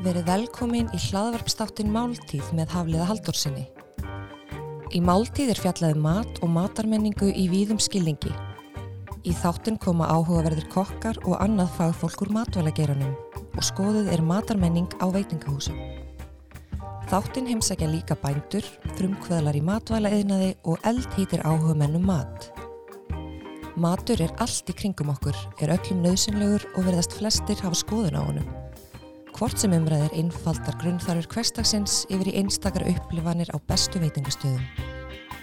Verið velkomin í hlaðvarpstáttin Máltíð með Hafliða Haldórsinni. Í Máltíð er fjallaði um mat og matarmenningu í víðum skilningi. Í þáttin koma áhugaverðir kokkar og annað fagfólk úr matvælageranum og skoðuð er matarmenning á veitingahúsum. Þáttin heimsækja líka bændur, frumkvöðlar í matvælaeðnaði og eldhýtir áhuga mennum mat. Matur er allt í kringum okkur, er öllum nöðsynlegur og verðast flestir hafa skoðun á honum. Hvort sem umræðir einfaldar grunnþarfur hverstagsins yfir í einstakar upplifanir á bestu veitingastöðum.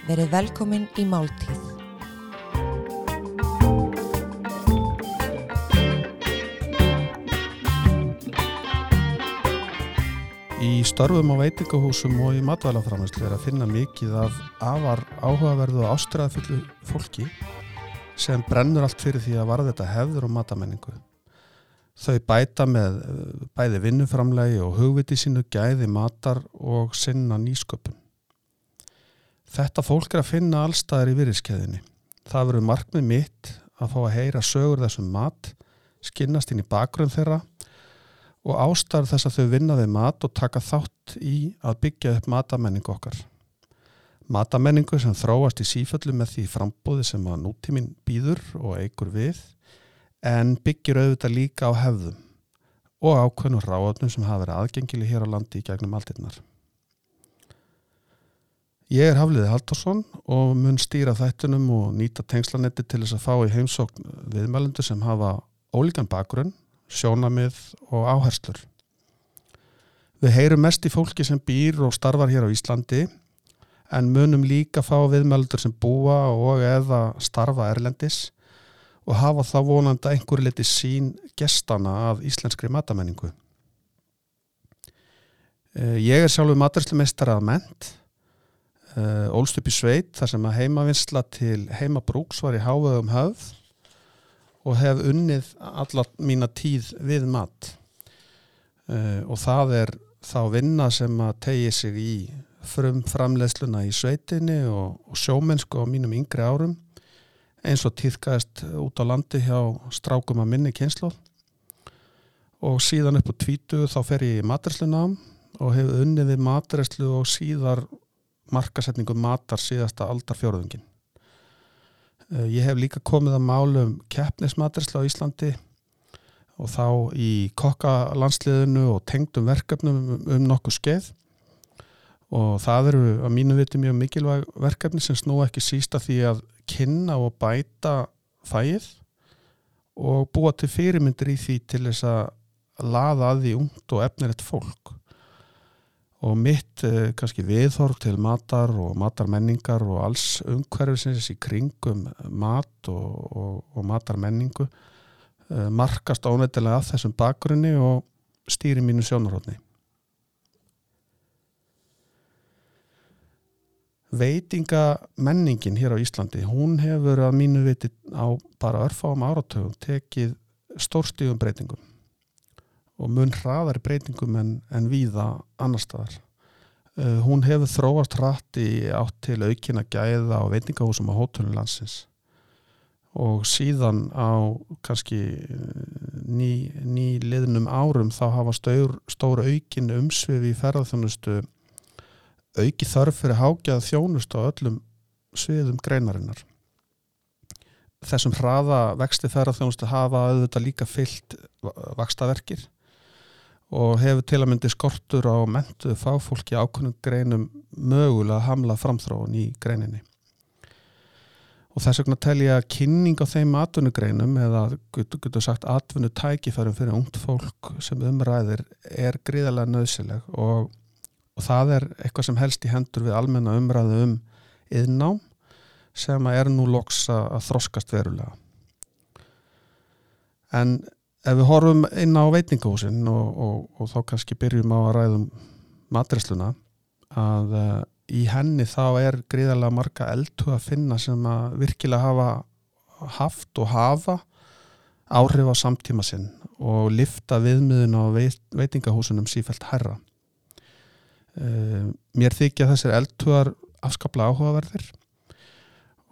Verið velkomin í Máltíð. Störfum á veitingahúsum og í matvælaframherslu er að finna mikið af afar áhugaverðu og ástræðafullu fólki sem brennur allt fyrir því að varða þetta hefður og matamenningu. Þau bæta með eh, bæði vinnuframlegi og hugviti sínu gæði matar og sinna nýsköpun. Þetta fólk er að finna allstaðar í virðiskeðinni. Það verður markmið mitt að fá að heyra sögur þessum mat, skinnast inn í bakgrunn þeirra og ástarð þess að þau vinna við mat og taka þátt í að byggja upp matamenningu okkar. Matamenningu sem þróast í síföllu með því frambóði sem að nútíminn býður og eigur við en byggir auðvitað líka á hefðum og ákveðnum ráðnum sem hafa verið aðgengili hér á landi í gegnum aldinnar. Ég er Hafliði Haldursson og mun stýra þættunum og nýta tengslanetti til þess að fá í heimsókn viðmælendu sem hafa ólíkan bakgrunn, sjónamið og áherslur. Við heyrum mest í fólki sem býr og starfar hér á Íslandi en munum líka fá viðmælendur sem búa og eða starfa erlendis og hafa þá vonandi einhver liti sín gestana af íslenskri matamenningu. Eh, ég er sjálfur maturslumeistar að ment, eh, ólst upp í sveit þar sem að heimavinsla til heimabrúks var í háöðum höfð og hef unnið alla mína tíð við mat. Eh, og það er þá vinna sem að tegi sig í frum framleiðsluna í sveitinni og, og sjómennsku á mínum yngri árum eins og týðkast út á landi hjá strákum að minni kynslu og síðan upp á tvítu þá fer ég í maturinslunam og hefur unnið við maturinnslu og síðar markasetningu matar síðasta aldarfjörðungin. Eh, ég hef líka komið að málum keppnismaturinnslu á Íslandi og þá í kokkalandsliðinu og tengdum verkefnum um nokkuð skeið. Og það eru að mínu viti mjög mikilvæg verkefni sem snú ekki sísta því að kynna og bæta fæið og búa til fyrirmyndir í því til þess að laða að því ungt og efnilegt fólk og mitt eh, kannski viðhorf til matar og matarmenningar og alls umhverfisins í kringum mat og, og, og matarmenningu eh, markast ánættilega að þessum bakgrunni og stýri mínu sjónarhóttni veitingamenningin hér á Íslandi hún hefur að mínu viti á bara örfáum áratögum tekið stórstígum breytingum og mun hraðari breytingum en, en víða annar staðar. Uh, hún hefur þróast hratt í átt til aukina gæða á veitingahúsum á hótunum landsins. Og síðan á kannski ný, ný liðnum árum þá hafa stór, stór aukin umsvið í ferðarþjónustu auki þarf fyrir hágjað þjónust á öllum sviðum greinarinnar. Þessum hraða vexti ferðarþjónustu hafa auðvitað líka fyllt vakstaverkir og hefur til að myndi skortur á mentu fáfólki ákveðnum greinum mögulega hamla framþróun í greininni. Og þess vegna tel ég að kynning á þeim atvinnugreinum eða getur sagt atvinnutækifærum fyrir ungt fólk sem umræðir er gríðarlega nöðsileg og og það er eitthvað sem helst í hendur við almenna umræðu um yðnám sem er nú loks að þroskast verulega. En ef við horfum inn á veitingahúsin og, og, og þá kannski byrjum á að ræðum matresluna að uh, í henni þá er gríðarlega marga eldu að finna sem að virkilega hafa haft og hafa áhrif á samtíma sinn og lifta viðmiðun á veit, veitingahúsunum sífælt herra. Uh, mér þykja þessir eldtugar afskaplega áhugaverðir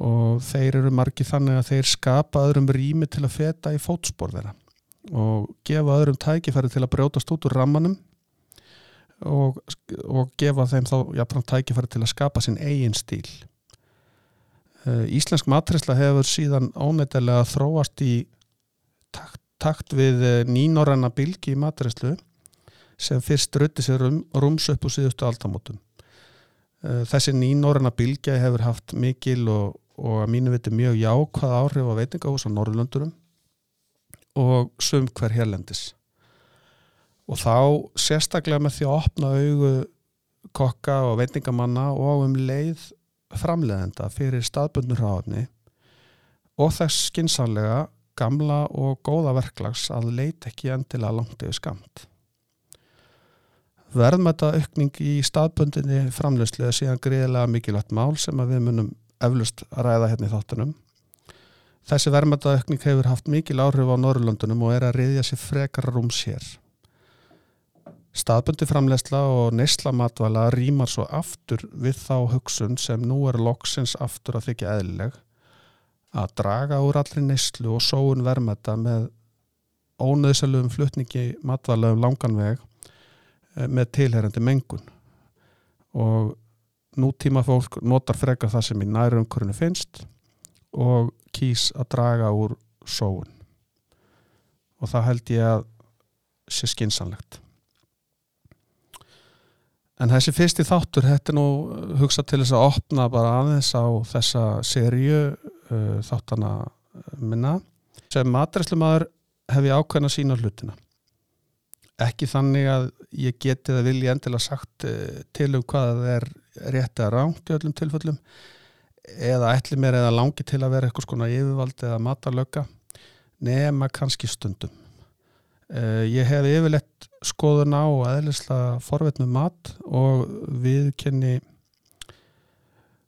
og þeir eru margi þannig að þeir skapa öðrum rými til að feta í fótspor þeirra og gefa öðrum tækifæri til að brjótast út úr rammanum og, og gefa þeim þá jafnfram tækifæri til að skapa sinn eigin stíl. Uh, Íslensk matrisla hefur síðan ónættilega þróast í takt, takt við uh, nýnorranna bylgi í matrislu sem fyrst rutti sér rum, rúms upp úr síðustu aldamótum. Uh, þessi nýnorranna bylgi hefur haft mikil og og að mínu viti mjög jákvæð áhrif á veitingahús á Norrlöndurum og sum hver hérlendis og þá sérstaklega með því að opna augu kokka og veitingamanna og um leið framleðenda fyrir staðbundnur ráðni og þess skinsanlega gamla og góða verklags að leita ekki endilega langt yfir skamt. Verðmæta aukning í staðbundinni framlegslega síðan greiðilega mikilvægt mál sem við munum eflust ræða hérna í þáttunum. Þessi verðmættaaukning hefur haft mikil áhrif á Norrlöndunum og er að riðja sér frekar rúms hér. Staðbundi framlegsla og neysla matvala rýmar svo aftur við þá hugsun sem nú er loksins aftur að þykja eðlileg að draga úr allri neyslu og sóun verðmætta með ónöðsalugum flutningi matvala um langan veg eh, með tilherrandi mengun og nútíma fólk notar freka það sem í nærumkörinu finnst og kýs að draga úr sóun. Og það held ég að sé skinsanlegt en þessi fyrsti þáttur þetta er nú hugsað til þess að opna bara aðeins á þessa sériu uh, þáttana minna sem matræslumadur hef ég ákveðin að sína hlutina. Ekki þannig að ég geti það vilja endilega sagt uh, til um hvað það er rétt eða ránt í öllum tilfellum eða ætli mér eða langi til að vera eitthvað skona yfirvald eða matalöka nema kannski stundum. Uh, ég hef yfirlegt skoðun á og eðlislega forvetnum mat og við kenni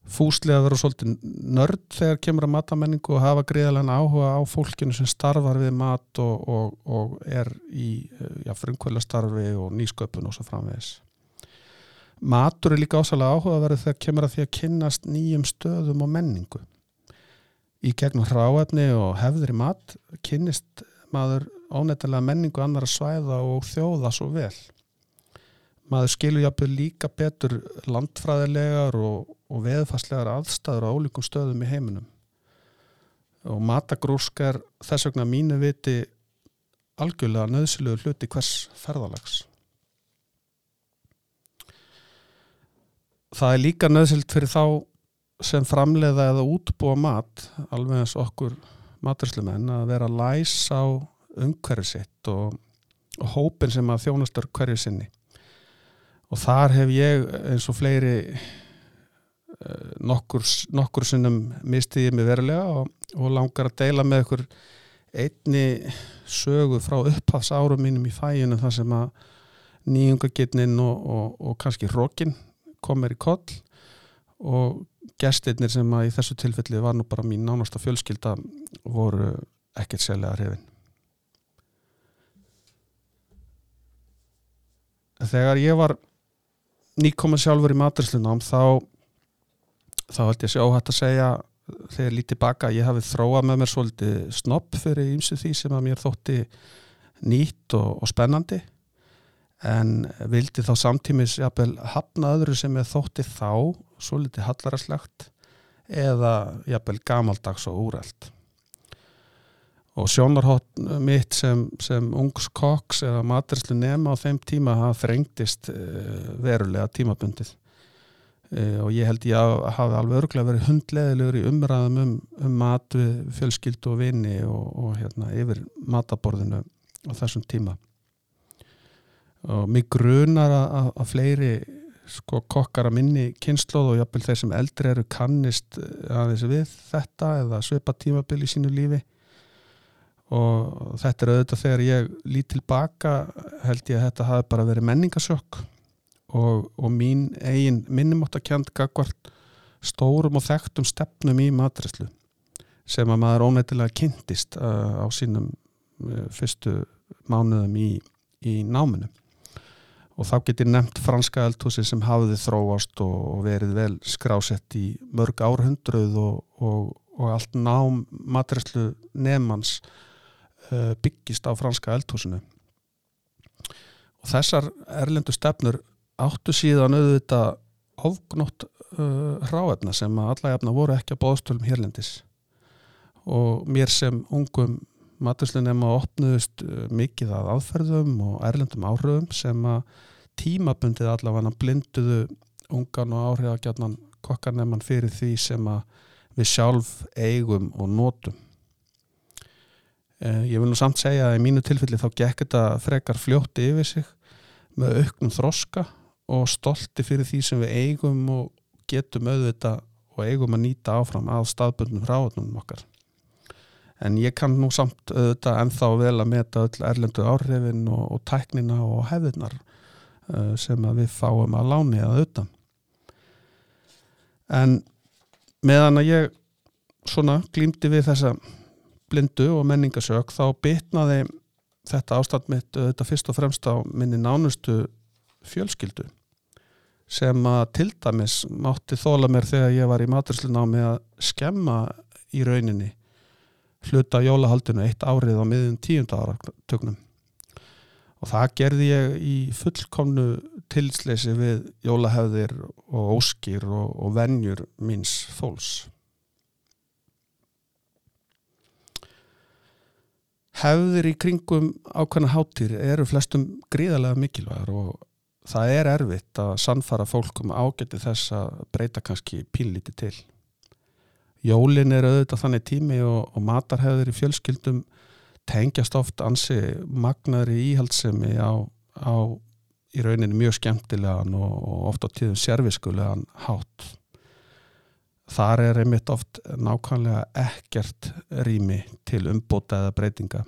fúslega að vera svolítið nörd þegar kemur að matamenningu og hafa greiðalega áhuga á fólkinu sem starfar við mat og, og, og er í já, frumkvöla starfi og nýsköpun og svo framvegis Matur er líka ásalega áhugaverð þegar kemur að því að kynnast nýjum stöðum og menningu. Í gegnum hráefni og hefðri mat kynnist maður ónættilega menningu annara svæða og þjóða svo vel. Maður skilur jápil líka betur landfræðilegar og, og veðfarslegar aðstæður á ólíkum stöðum í heiminum. Og matagrúsk er þess vegna mínu viti algjörlega nöðsilegu hluti hvers ferðalags. Það er líka nöðsilt fyrir þá sem framleiða eða útbúa mat alveg eins okkur maturslumenn að vera læs á umhverju sitt og, og hópin sem að þjónastur hverju sinni. Og þar hef ég eins og fleiri eh, nokkur, nokkur sinnum mistiði mig verulega og, og langar að deila með ykkur einni sögu frá upphafs árum mínum í fæinu þar sem að nýjungagitnin og, og, kannski rókin kom mér í koll og gestirnir sem að í þessu tilfelli var nú bara mín nánasta fjölskylda voru ekkert sérlega hrifin. Þegar ég var nýkominn sjálfur í maturslunám þá þá held ég sé óhætt að segja þegar lítið baka ég hafi þróað með mér svolítið snopp fyrir ýmsu því sem að mér þótti nýtt og, og spennandi en vildi þá samtímis jafnvel hafna öðru sem er þótti þá svo litið hallaraslegt eða jafnvel gamaldags og úrælt og sjónarhótt mitt sem, sem ungs koks eða maturslu nema á þeim tíma hafa frengtist eh, verulega tímabundið. E, og ég held ég að hafa alveg örglega verið hundleðilegur í umræðum um, um mat við fjölskyldu og vini og, og hérna yfir mataborðinu á þessum tíma og mig grunar að, að fleiri sko kokkar að minni kynnslóð og jápil þeir sem eldri eru kannist eh, aðeins við þetta eða svipa tímabil í sínu lífi. Og þetta er auðvitað þegar ég lít tilbaka held ég að þetta hafi bara verið menningasjokk og, og mín eigin minnumáttakjönd gagvart stórum og þekktum stefnum í matræslu sem að maður ónættilega kynntist uh, á sínum uh, fyrstu mánuðum í, í náminu og þá getur nefnt franska eldhúsi sem hafiði þróast og verið vel skrásett í mörg árhundruð og, og, og allt nám matræslu nefnans uh, byggist á franska eldhúsinu. Og þessar erlendu stefnur áttu síðan auðvitað ofgnótt uh, hráefna sem að alla jafna voru ekki að bóðstölum hérlendis. Og mér sem ungum maturslinum að opnuðust uh, mikið af aðferðum og erlendum áhrifum sem að tímabundið allavega blinduðu ungan og áhrifagjarnan kokkarnemann fyrir því sem að við sjálf eigum og nótum. Eh, ég vil nú samt segja að í mínu tilfelli þá gekk þetta frekar fljótti yfir sig með auknum þroska og stolti fyrir því sem við eigum og getum auðvita og eigum að nýta áfram að staðbundnum ráðnum okkar. En ég kann nú samt auðvita ennþá vel að meta öll erlendu áhrifin og, og tæknina og hefðinar uh, sem við fáum að láni að auðvita en meðan að ég svona glýmdi við þessa blindu og menningasök þá bitnaði þetta ástand mitt þetta fyrst og fremst á minni nánustu fjölskyldu sem að til dæmis mátti þóla mér þegar ég var í maturslunámi að skemma í rauninni hluta jólahaldinu eitt árið á miðjum tíunda ára töknum og það gerði ég í fullkomnu tilsleysi við jólahefðir og óskir og, og vennjur míns fólks. Hefðir í kringum ákvæmna hátir eru flestum gríðarlega mikilvægur og það er erfitt að sannfara fólkum ágæti þess að breyta kannski pínlíti til. Jólin er auðvitað þannig tími og, og matarhefðir í fjölskyldum tengjast oft ansi magnaðri íhaldsemi á, á í rauninni mjög skemmtilegan og, og oft á tíðum serviskulegan hátt. Þar er einmitt oft nákvæmlega ekkert rými til umbóta eða breytinga.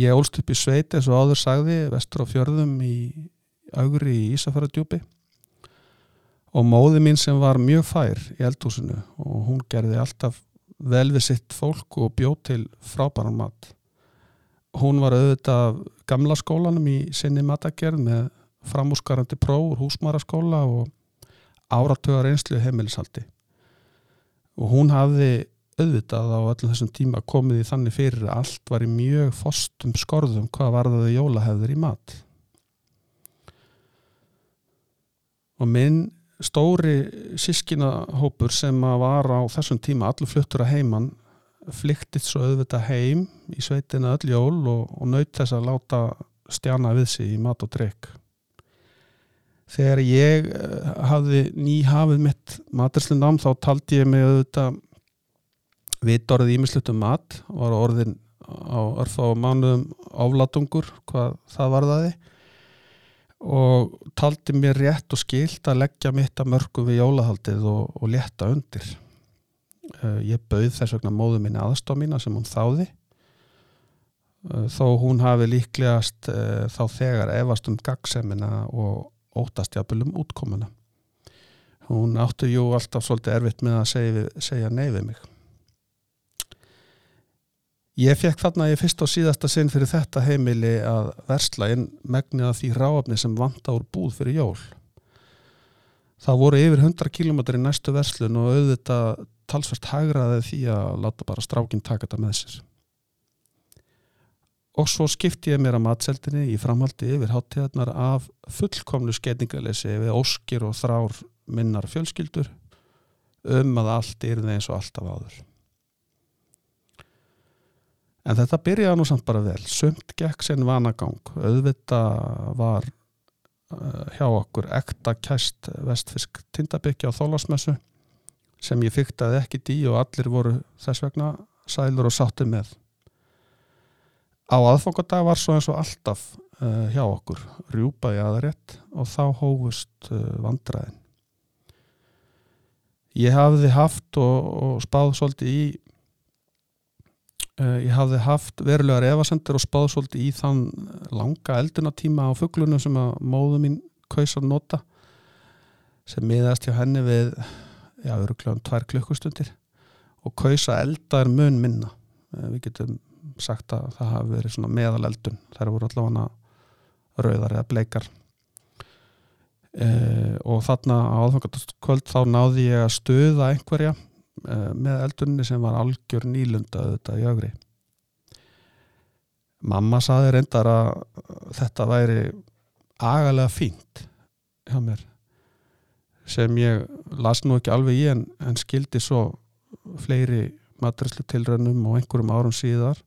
Ég ólst upp í sveiti eins og áður sagði vestur á fjörðum í augri í Ísafjörðardjúpi og móði mín sem var mjög fær í eldhúsinu og hún gerði alltaf vel við sitt fólk og bjóð til frábæran mat. Hún var auðvitað gamla skólanum í sinni matagerð með framúskarandi próf húsmaraskóla og áratögar einslu heimilisaldi. Og hún hafði auðvitað á öllum þessum tíma komið í þannig fyrir að allt var í mjög fostum skorðum hvað varðaði jólahefður í mat. Og minn stóri sískinahópur sem var á þessum tíma allur fluttur að heiman flyktið svo auðvitað heim í sveitina öll jól og, og naut þess að láta stjana við sig í mat og drikk þegar ég eh, hafði ný hafið mitt maturslindam þá taldi ég mig auðvitað vit orðið ímislutum mat var orðin á örfa og mánuðum álatungur hvað það varðaði og taldi mér rétt og skilt að leggja mitt að mörgu við jólahaldið og, og leta undir. Uh, ég bauð þess vegna móðu minni aðstof mína sem hún þáði. Uh, þó hún hafi líklegast uh, þá þegar efast um gagsemina og ótast jafnvel um útkomuna. Hún áttu jú alltaf svolítið erfitt með að segja, segja nei við mig Ég fekk þarna í fyrst og síðasta sinn fyrir þetta heimili að versla inn megnið af því ráafni sem vanta úr búð fyrir jól. Það voru yfir 100 km í næstu verslun og auðvitað talsvært hagraði því að láta bara strákinn taka þetta með sér. Og svo skipti ég mér að matseldinni í framhaldi yfir háttíðarnar af fullkomlu skeitingalesi við óskir og þrár minnar fjölskyldur um að allt er eins og alltaf áður. En þetta byrjaði nú samt bara vel. Sumt gekk sinn vanagang. Auðvita var uh, hjá okkur ekta kæst vestfisk tindabyggja á þólasmessu sem ég fyktaði ekki dí og allir voru þess vegna sælur og sátti með. Á aðfokadag var svo eins og alltaf uh, hjá okkur. Rjúpaði aðrætt og þá hófust uh, vandræðin. Ég hafði haft og, og spáð svolítið í ég hafði haft verulegar evasendur og spáð svolítið í þann langa eldunatíma á fugglunum sem að móðu mín kaus að nota sem miðast hjá henni við já, öruglega um tvær klukkustundir og kaus að elda er mun minna. Uh, við getum sagt að það hafi verið svona meðal eldun þær voru allavega rauðar eða bleikar. Uh, og þarna á aðfangatastkvöld þá náði ég að stuða einhverja með eldunni sem var algjör nýlunda þetta í ögri mamma saði reyndar að þetta væri agalega fínt hjá mér sem ég las nú ekki alveg í en, en skildi svo fleiri matræslu tilrönnum og einhverjum árum síðar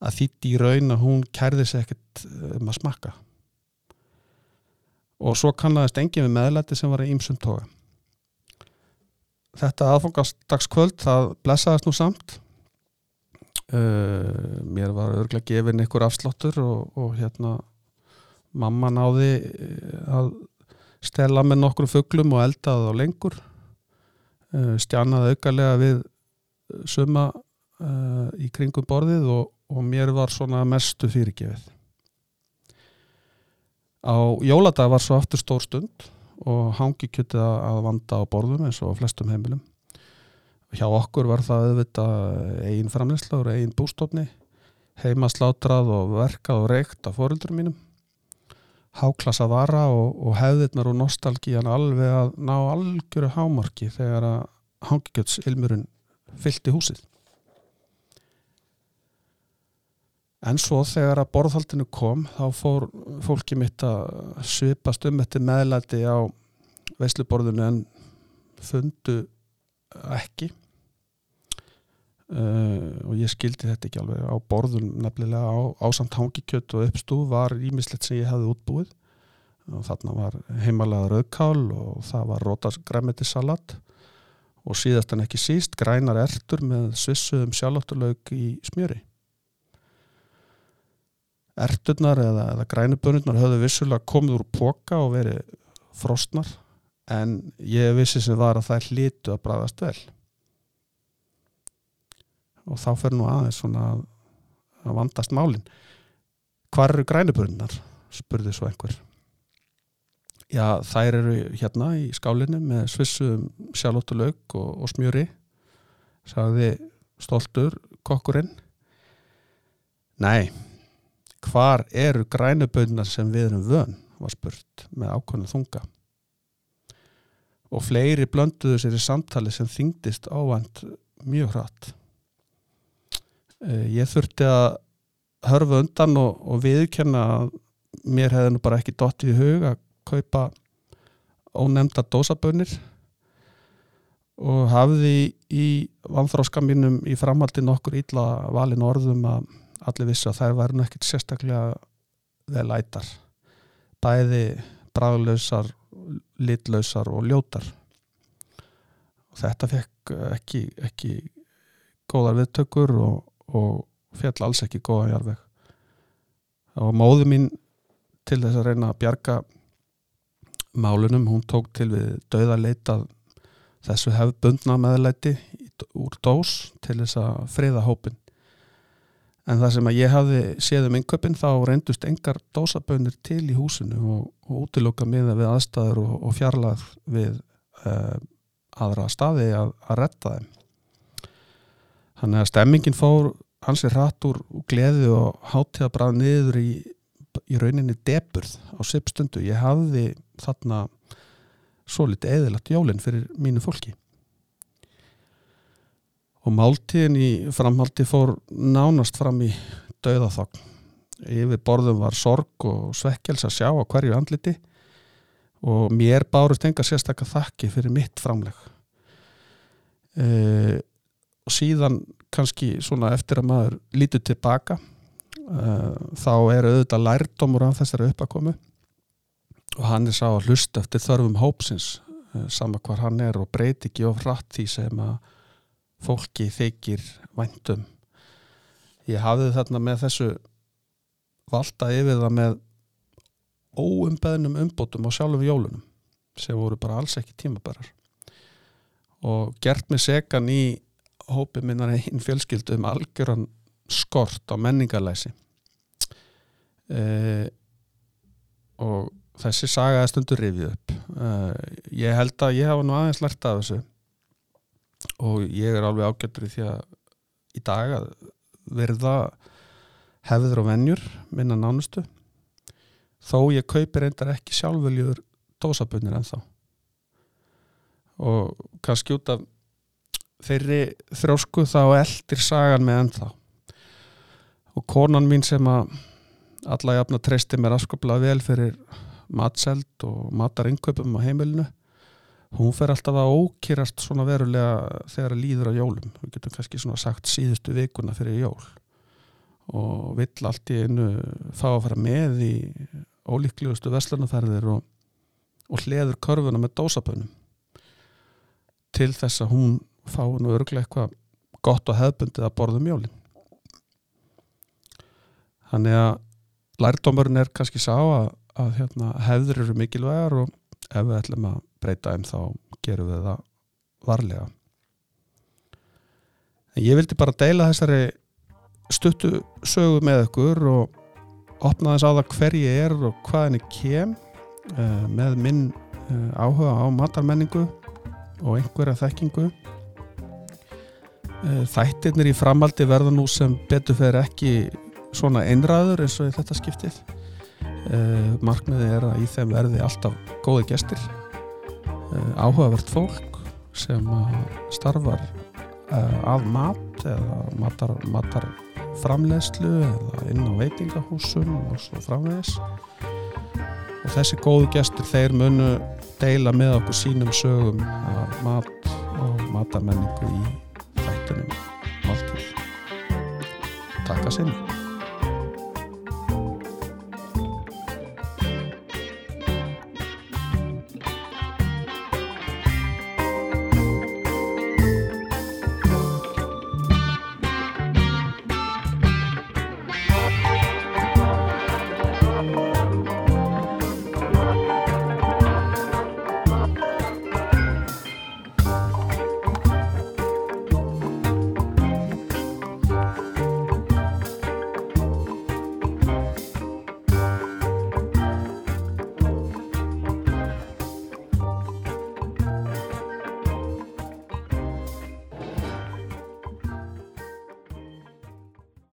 að þýtti í raun að hún kærði sig ekkert um að smakka. Og svo kannast engin við meðlæti sem var í ýmsum toga þetta aðfangastagskvöld það blessaðast nú samt. Uh, mér var örglega gefin einhver afsláttur og, og hérna mamma náði að stela með nokkrum fugglum og eldaði á lengur. Uh, stjanaði aukalega við suma uh, í kringum borðið og, og mér var svona mestu fyrirgefið. Á jóladag var svo aftur stór stund og hangi kjötið að vanda á borðum eins og flestum heimilum hjá okkur var það auðvitað eigin framleysla og eigin bústofni heima slátrað og verkað og reykt af fóröldurum mínum háklassa vara og, og hefðirnar og nostalgían alveg að ná algjöru hámarki þegar að hangikjötsilmurinn fyllt í húsið. En svo þegar að borðhaldinu kom þá fór fólki mitt að svipast um þetta meðlæti á veisluborðinu en fundu ekki. Uh, og ég skildi þetta ekki alveg. Á borðun nefnilega á, á samt hangikjött og uppstúð var ímislegt sem ég hefði útbúið. Og þarna var heimalega rauðkál og það var rótasgræmetisalat og síðast en ekki síst grænar ertur með svissuðum sjálfátturlaug í smjöri Erturnar eða, eða grænubönurnar höfðu vissulega komið úr póka og verið frostnar en ég vissi sem var að það er hlítu að bræðast vel. Og þá fer nú aðeins svona að, vandast málin. Hvar eru grænubörnar spurði svo einhver. Já þær eru hérna í skálinu með svissum sjálfóttulauk og, og smjöri sagði stoltur kokkurinn. Nei hvar eru grænubörnar sem við erum vön? var spurt með ákvöndu þunga. Og fleiri blönduðu sér í samtali sem þingdist ávand mjög hratt. Eh, ég þurfti að hörfa undan og, og viðkjanna að mér hefði nú bara ekki dott í hug að kaupa ónemnda dósabönir og hafði í vanþróska mínum í framhaldi nokkur ítla valin orðum að allir vissi að þær væri nú ekkit sérstaklega vel ætar. Bæði bræðlausar litlausar og ljótar. Og þetta fekk ekki, ekki góðar viðtökur og og fjall alls ekki góða jarðveg. Og móðu mín til þess að reyna að bjarga málunum, hún tók til við dauðarleitað þessu hefðbundna meðleiti úr dós til þess að friða hópin en það sem að ég hafði séð um innköpin þá reyndust engar dósabönir til í húsinu og, og útilokka miða við aðstæður og, og fjarlað við uh, aðra staði að, að retta þeim Þannig að stemmingin fór hansir hratt úr gleði og hátíða bara niður í, í rauninni deburð á sipstundu. Ég hafði þarna svo litið eðilagt jólinn fyrir mínu fólki. Og máltíðin í framhaldi fór nánast fram í dauðathokn. Yfir borðum var sorg og svekkjels að sjá á hverju andliti og mér bárust enga sérstakka þakki fyrir mitt framleg. Uh, og síðan kannski svona eftir að maður lítur tilbaka uh, þá er auðvitað lærdómur af þessari uppakomu og hann er sá að hlusta eftir þörfum hópsins uh, sama hvar hann er og breyti ekki of rætt því sem að fólki þykir væntum ég hafði þarna með þessu valda yfir það með óumbeðnum umbótum á sjálfum jólunum sem voru bara alls ekki tímabarar og gert mig segan í hópi minnar einn fjölskyldu um algjöran skort á menningarlæsi. Uh, og þessi saga er stundur rifið upp. Uh, ég held að ég hafa nú aðeins lært af þessu og ég er alveg ágættur í því að í dag að verða hefður og vennjur minna nánustu. Þó ég kaupi reyndar ekki sjálfveljur dósabunir en þá og kannski út af þeirri þrjósku þá eldir sagan með ennþá. Og konan mín sem að alla jafna treysti mér askoplega vel fyrir matseld og matarinköpum á heimilinu hún fer alltaf að ókýrast svona verulega þegar að líður á jólum. Við getum kannski svona sagt síðustu vikuna fyrir jól og vill allt í einu fá að fara með í ólíklegustu veslunaferðir og, og hliður körfuna með dósapönum til þess að hún fá nú örglega eitthvað gott og hefbundið að borðum jólin. Þannig að lærdómurinn er kannski sá að, að hérna, hefður eru mikilvægar og ef við ætlum að breyta þeim þá gerum við það varlega. En ég vildi bara deila þessari stuttu sögu með ykkur og opna þess á það hver ég er og hvað henni kem uh, með minn uh, áhuga á matarmenningu og einhverja þekkingu. Uh, þættirnir í framaldi verða nú sem betur fyrir ekki svona einræður eins og þetta skiptið. Markmiði er að í þeim verði alltaf góði gestir áhugavert fólk sem starfar að mat eða matar, matar framlegslu eða inn á veitingahúsum og svo framvegs og þessi góðu gestur þeir munu deila með okkur sínum sögum af mat og matamenningu í þættunum Máltíð Takk að sinni